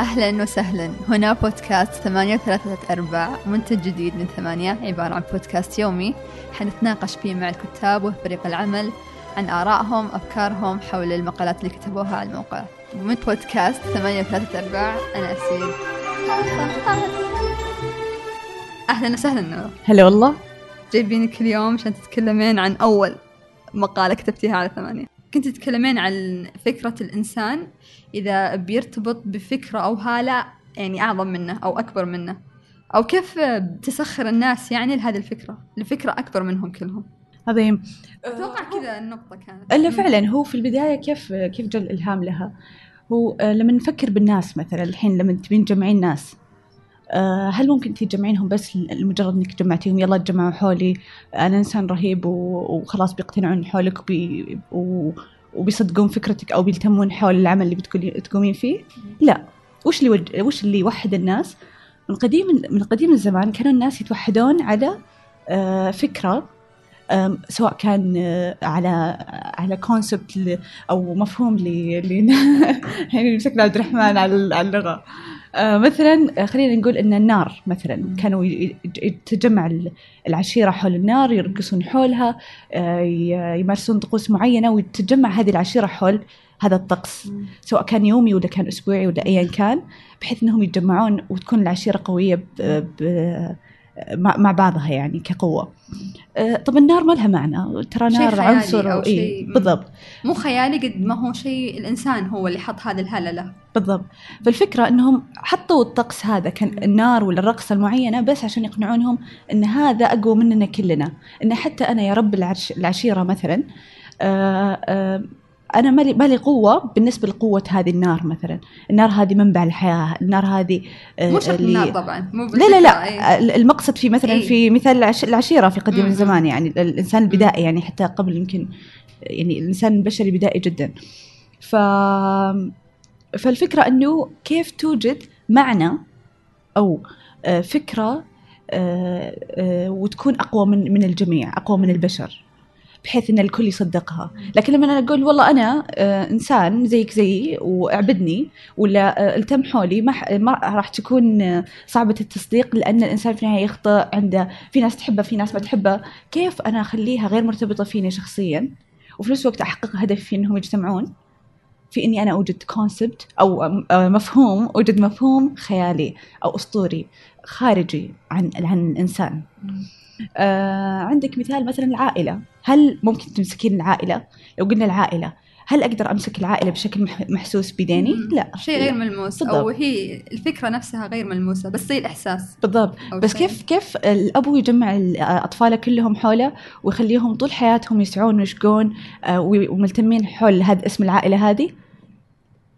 أهلا وسهلا. هنا بودكاست ثمانية وثلاثة أرباع منتج جديد من ثمانية عبارة عن بودكاست يومي. حنتناقش فيه مع الكتاب وفريق العمل عن آرائهم أفكارهم حول المقالات اللي كتبوها على الموقع. من بودكاست ثمانية وثلاثة أرباع أنا أسيل أهلا وسهلا هلا والله. جايبينك اليوم عشان تتكلمين عن أول مقالة كتبتيها على ثمانية. كنت تتكلمين عن فكرة الإنسان إذا بيرتبط بفكرة أو هالة يعني أعظم منه أو أكبر منه. أو كيف تسخر الناس يعني لهذه الفكرة؟ لفكرة أكبر منهم كلهم. عظيم. أتوقع كذا النقطة كانت. إلا فعلا هو في البداية كيف كيف جاء الإلهام لها؟ هو آه، لما نفكر بالناس مثلا الحين لما تبين تجمعين ناس هل ممكن تجمعينهم بس لمجرد إنك جمعتيهم يلا تجمعوا حولي. أنا إنسان رهيب وخلاص بيقتنعون حولك وبي وبيصدقون فكرتك أو بيلتمون حول العمل اللي بتقولي تقومين فيه؟ لا. وش اللي وج... وش اللي يوحد الناس؟ من قديم من قديم الزمان كانوا الناس يتوحدون على آه، فكرة سواء كان آه، على على كونسبت أو مفهوم ل يعني مسكنا عبد الرحمن على ال- على اللغة. آه، مثلا آه، خلينا نقول إن النار مثلا كانوا تجمع ال- العشيرة حول النار يرقصون حولها آه، يمارسون طقوس معينة وتتجمع هذه العشيرة حول هذا الطقس. سواء كان يومي ولا كان أسبوعي ولا ايا كان بحيث إنهم يتجمعون وتكون العشيرة قوية ب ب مع مع بعضها يعني كقوة. آه، طب النار ما لها معنى؟ ترى نار عنصر أو إيه، بالضبط. مو خيالي قد ما هو شيء الإنسان هو اللي حط هذه الهالة له بالضبط. فالفكرة أنهم حطوا الطقس هذا كان النار ولا الرقصة المعينة بس عشان يقنعونهم أن هذا أقوى مننا كلنا. أن حتى أنا يا رب العرش العشيرة مثلا آه، آه، أنا مالي مالي قوة بالنسبة لقوة هذه النار مثلا النار هذه منبع الحياة النار هذه آه، مو شرط اللي- النار طبعا مو لا لا لا إيه. المقصد في مثلا إيه. في مثال العش- العشيرة في قديم مم. الزمان يعني الإنسان البدائي يعني حتى قبل يمكن يعني الإنسان البشري بدائي جدا ف فالفكرة أنه كيف توجد معنى أو آه، فكرة آه، وتكون أقوى من من الجميع أقوى من البشر بحيث إن الكل يصدقها. لكن لما أنا أقول والله أنا آه، إنسان زيك زيي وأعبدني ولا آه، التم حولي ما راح تكون آه، صعبة التصديق لأن الإنسان في النهاية يخطئ عنده. في ناس تحبه في ناس ما تحبه. كيف أنا أخليها غير مرتبطة فيني شخصيا؟ وفي نفس الوقت أحقق هدفي في انهم يجتمعون في إني أنا أوجد كونسبت أو مفهوم أوجد مفهوم خيالي أو أسطوري خارجي عن عن الانسان آه عندك مثال مثلا العائلة. هل ممكن تمسكين العائلة؟ لو قلنا العائلة هل أقدر أمسك العائلة بشكل مح- محسوس بيديني مم. لا. شيء غير ملموس بالضبط. أو هي الفكرة نفسها غير ملموسة بس زي الإحساس. بالضبط. بس شيء. كيف كيف الابو يجمع ال- أطفاله كلهم حوله ويخليهم طول حياتهم يسعون ويشقون آه، وملتمين حول هذا اسم العائلة هذه؟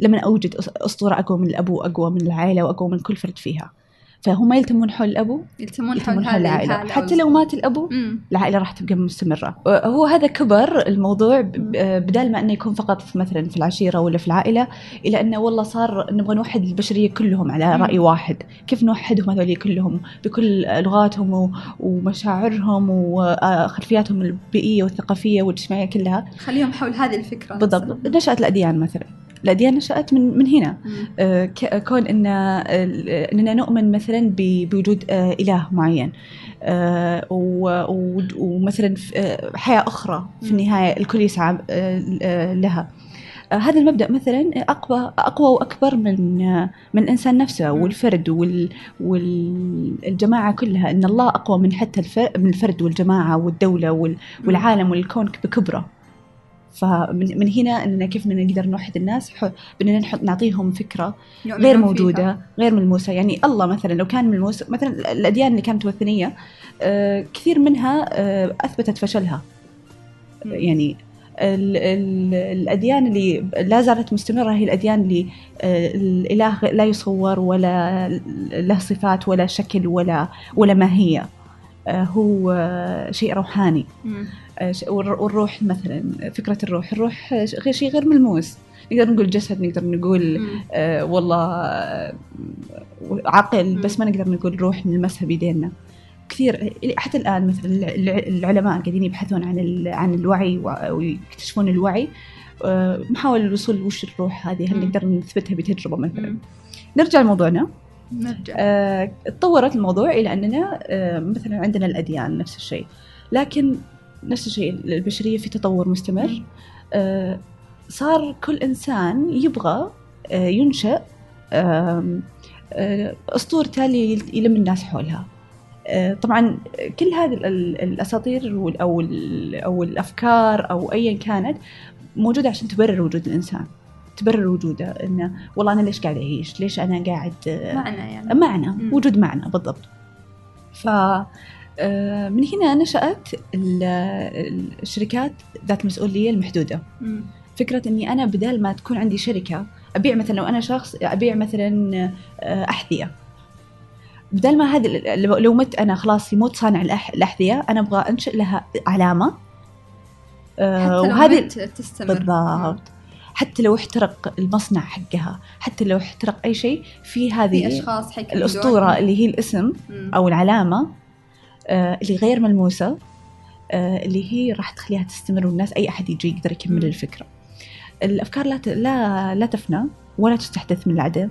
لما أوجد أسطورة أقوى من الأبو أقوى من العائلة وأقوى من كل فرد فيها. فهم ما يلتمون حول الأبو يلتمون حول يلتمون حول هذه العائلة. الحالة حتى لو مات الأبو مم. العائلة راح تبقى مستمرة. هو هذا كبر الموضوع ب- بدال ما إنه يكون فقط في مثلا في العشيرة ولا في العائلة إلى إنه والله صار نبغى نوحد البشرية كلهم على مم. رأي واحد. كيف نوحدهم هذول كلهم؟ بكل لغاتهم ومشاعرهم وخلفياتهم البيئية والثقافية والإجتماعية كلها. خليهم حول هذه الفكرة. بالضبط. نشأت الأديان مثلا. الاديان نشات من من هنا. آه، ك- كون إن آه، إننا نؤمن مثلا بوجود آه، إله معين آه، ومثلا آه، حياة أخرى في مم. النهاية الكل يسعى آه، آه، لها آه، هذا المبدأ مثلا أقوى أقوى وأكبر من آه، من الإنسان نفسه. والفرد وال والجماعه كلها إن الله أقوى من حتى الفرد من الفرد والجماعة والدولة وال- والعالم والكون بكبره فمن من هنا إننا كيف بدنا نقدر نوحد الناس بدنا نحط نعطيهم فكرة غير فيها. موجودة غير ملموسة يعني الله مثلا لو كان ملموس مثلا الأديان اللي كانت وثنية آه، كثير منها آه، أثبتت فشلها. يعني ال ال الأديان اللي لا زالت مستمرة هي الأديان اللي آه، الإله لا يصور ولا له صفات ولا شكل ولا ولا ماهية هو آه، شيء روحاني. آه، والروح مثلا فكرة الروح الروح غير شيء غير ملموس نقدر نقول جسد نقدر نقول. آه والله آه، عقل. بس ما نقدر نقول روح نلمسها بيدينا كثير حتى الآن مثلا الع- العلماء قاعدين يبحثون عن عن الوعي ويكتشفون الوعي محاولة الوصول وش الروح هذه هل. نقدر نثبتها بتجربة مثلا. نرجع لموضوعنا نرجع. آه، تطورت الموضوع إلى أننا آه، مثلا عندنا الأديان نفس الشيء. لكن نفس الشيء البشرية في تطور مستمر. آه، صار كل إنسان يبغى آه، ينشأ آم، آه، اسطورته اللي يلم الناس حولها. آه، طبعا كل هذه ال- ال- الأساطير أو أو الأفكار أو ايا كانت موجودة عشان تبرر وجود الإنسان. تبرر وجوده إنه والله أنا ليش قاعد أعيش؟ ليش أنا قاعد آه، معنى يعني. معنى مم. وجود معنى بالضبط. ف آه، من هنا نشأت ال- الشركات ذات المسؤولية المحدودة. مم. فكرة أني أنا بدال ما تكون عندي شركة أبيع مثلا لو أنا شخص أبيع مثلا آه، أحذية. بدال ما هذه لو مت أنا خلاص يموت صانع الأحذية أنا أبغى أنشئ لها علامة. حتى لو وهذه مت تستمر. بالضبط. حتى لو احترق المصنع حقها حتى لو احترق أي شيء في في هذه اشخاص حيكملون الأسطورة اللي هي الاسم. أو العلامة آه، اللي غير ملموسة آه، اللي هي راح تخليها تستمر والناس أي أحد يجي يقدر يكمل مم. الفكرة. الأفكار لا لا لا تفنى ولا تستحدث من العدم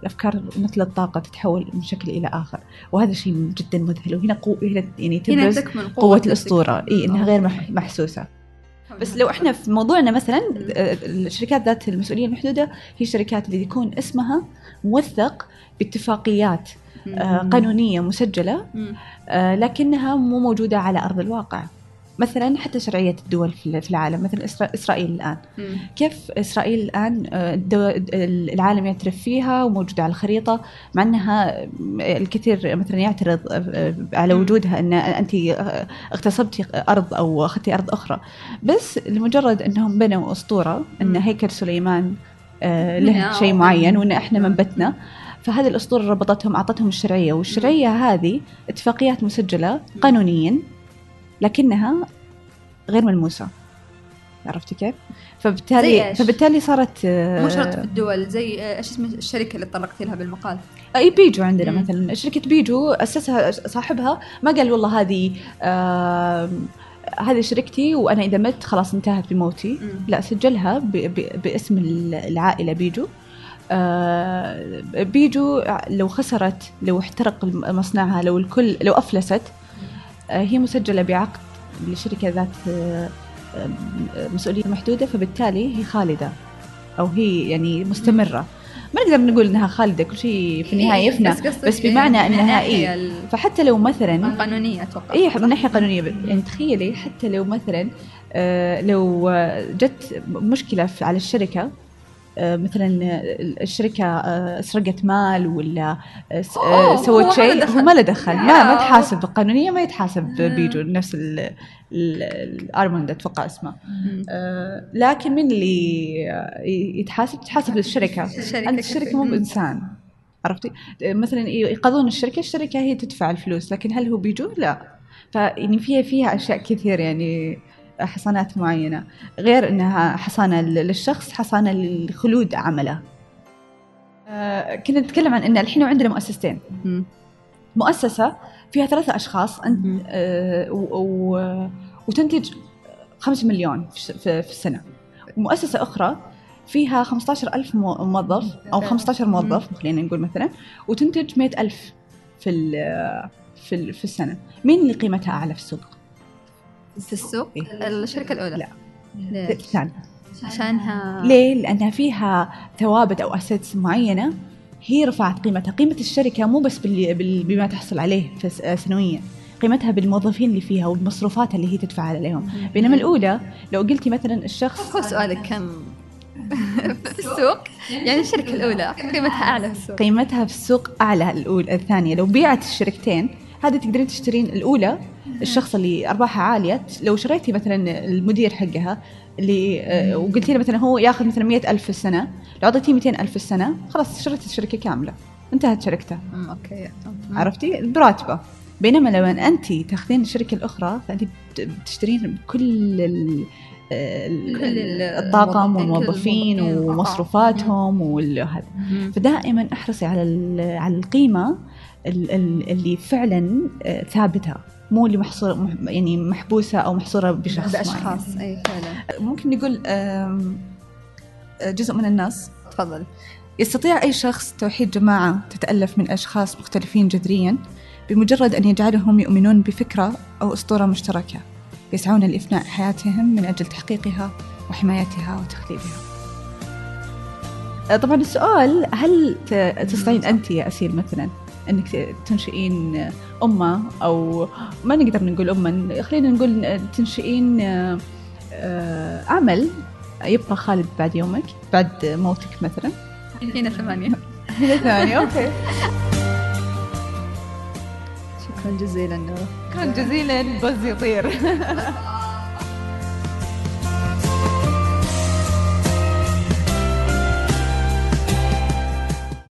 الأفكار مثل الطاقة تتحول من شكل إلى آخر وهذا شيء جدا مذهل. وهنا قو... هنا يعني هنا تبرز تكمن قوة, قوة الأسطورة. إي إنها غير أوكي. مح... محسوسة. بس لو إحنا في موضوعنا مثلا آه، الشركات ذات المسؤولية المحدودة هي الشركات اللي يكون اسمها موثق باتفاقيات آه، قانونية مسجلة. آه، لكنها مو موجودة على أرض الواقع. مثلا حتى شرعية الدول في العالم مثلا إسرائيل الآن مم. كيف إسرائيل الآن آه، العالم يعترف فيها وموجودة على الخريطة مع أنها الكثير مثلا يعترض آه، على. وجودها أن أنت آه، اغتصبتي أرض أو أخذتي أرض أخرى بس لمجرد أنهم بنوا أسطورة أن مم. هيكل سليمان آه، له شيء معين وأن إحنا مم. منبتنا فهذه الأسطورة ربطتهم أعطتهم الشرعية والشرعية هذه اتفاقيات مسجلة قانونيا لكنها غير ملموسة عرفتي كيف؟ فبالتالي؟ فبالتالي صارت آه، مو شرط في الدول زي آه، إيش اسم الشركة اللي تطرقتي لها بالمقال أي بيجو عندنا مم. مثلا شركة بيجو أسسها صاحبها ما قال والله هذه آم، هذه شركتي وأنا إذا مت خلاص انتهت بموتي مم. لا سجلها ب- ب- باسم العائلة بيجو آه، بيجو لو خسرت لو احترق مصنعها لو الكل لو أفلست آه، هي مسجلة بعقد لشركة ذات آه، آه، مسؤولية محدودة فبالتالي هي خالدة أو هي يعني مستمرة. ما نقدر نقول إنها خالدة كل شيء في النهاية يفنى إيه، قصدك بس بمعنى من إنها اي فحتى لو مثلا القانونيه أتوقع. اي من ناحية قانونية. يعني تخيلي حتى لو مثلا آه، لو آه، جت مشكلة على الشركة آه، مثلا آه، الشركة آه، سرقت مال ولا آه، آه، سوت شيء. هو ما له دخل ما ما. تحاسب قانونيا ما يتحاسب. بيجو نفس ال- ال- الارموند أتوقع اسمه. آه، لكن من اللي آه، يتحاسب تحاسب الشركة الشركة أنت الشركة مو. بإنسان عرفتي آه، مثلا يقاضون الشركة الشركة هي تدفع الفلوس لكن هل هو بيجو لا فيعني فيها فيها أشياء كثير يعني حصانات معينة غير إنها حصانة للشخص حصانة لخلود عمله آه، كنا نتكلم عن إن الحين عندنا مؤسستين مم. مؤسسة فيها ثلاثة أشخاص أنت. آه، وتنتج 5 مليون في الس- في في السنة ومؤسسة أخرى فيها 15 ألف مو- موظف أو 15 موظف خلينا نقول مثلا وتنتج 100 ألف في في السنة مين اللي قيمتها أعلى في السوق؟ في السوق إيه. الشركة الأولى. لا. ليش؟ الثانية عشانها. ليه؟ لأنها فيها ثوابت أو أسيتس معينة هي رفعت قيمتها. قيمة الشركة مو بس بال- بما تحصل عليه سنويا. قيمتها بالموظفين اللي فيها والمصروفات اللي هي تدفع عليهم بينما الأولى لو قلتي مثلا الشخص هو سؤالك كان في السوق؟ يعني الشركة الأولى قيمتها أعلى في السوق. قيمتها في السوق أعلى الأولى الثانية. لو بيعت الشركتين هذه تقدرين تشترين الأولى الشخص اللي أرباحها عالية. لو شريتي مثلا المدير حقها اللي آه، وقلتي له مثلا هو ياخذ مثلا مئة ألف في السنة لو أعطيتيه 200 ألف في السنة خلاص شريت الشركة كاملة. انتهت شركته. أوكي. عرفتي؟ براتبة. بينما لو أنت تاخذين الشركة الأخرى فأنت بت- بتشترين كل كل ال- الطاقم والموظفين الموظفين، ومصروفاتهم وهذا. فدائما أحرصي على على القيمة ال- ال- اللي فعلا آه، ثابتة مو اللي محصوره مح- يعني محبوسة أو محصورة بشخص بأشخاص أي فعلا. ممكن نقول آه، جزء من الناس. تفضل. يستطيع أي شخص توحيد جماعة تتألف من أشخاص مختلفين جذريا بمجرد أن يجعلهم يؤمنون بفكرة أو أسطورة مشتركة. يسعون لإفناء حياتهم من أجل تحقيقها وحمايتها وتخليدها طبعا السؤال هل تستطيعين أنت يا أسيل مثلا أنك تنشئين أمة أو ما نقدر نقول أمة خلينا نقول تنشئين آه، عمل يبقى خالد بعد يومك بعد موتك مثلا؟ هنا ثمانية. هنا ثمانية أوكي. شكرا جزيلا. شكرا جزيلا بز يطير.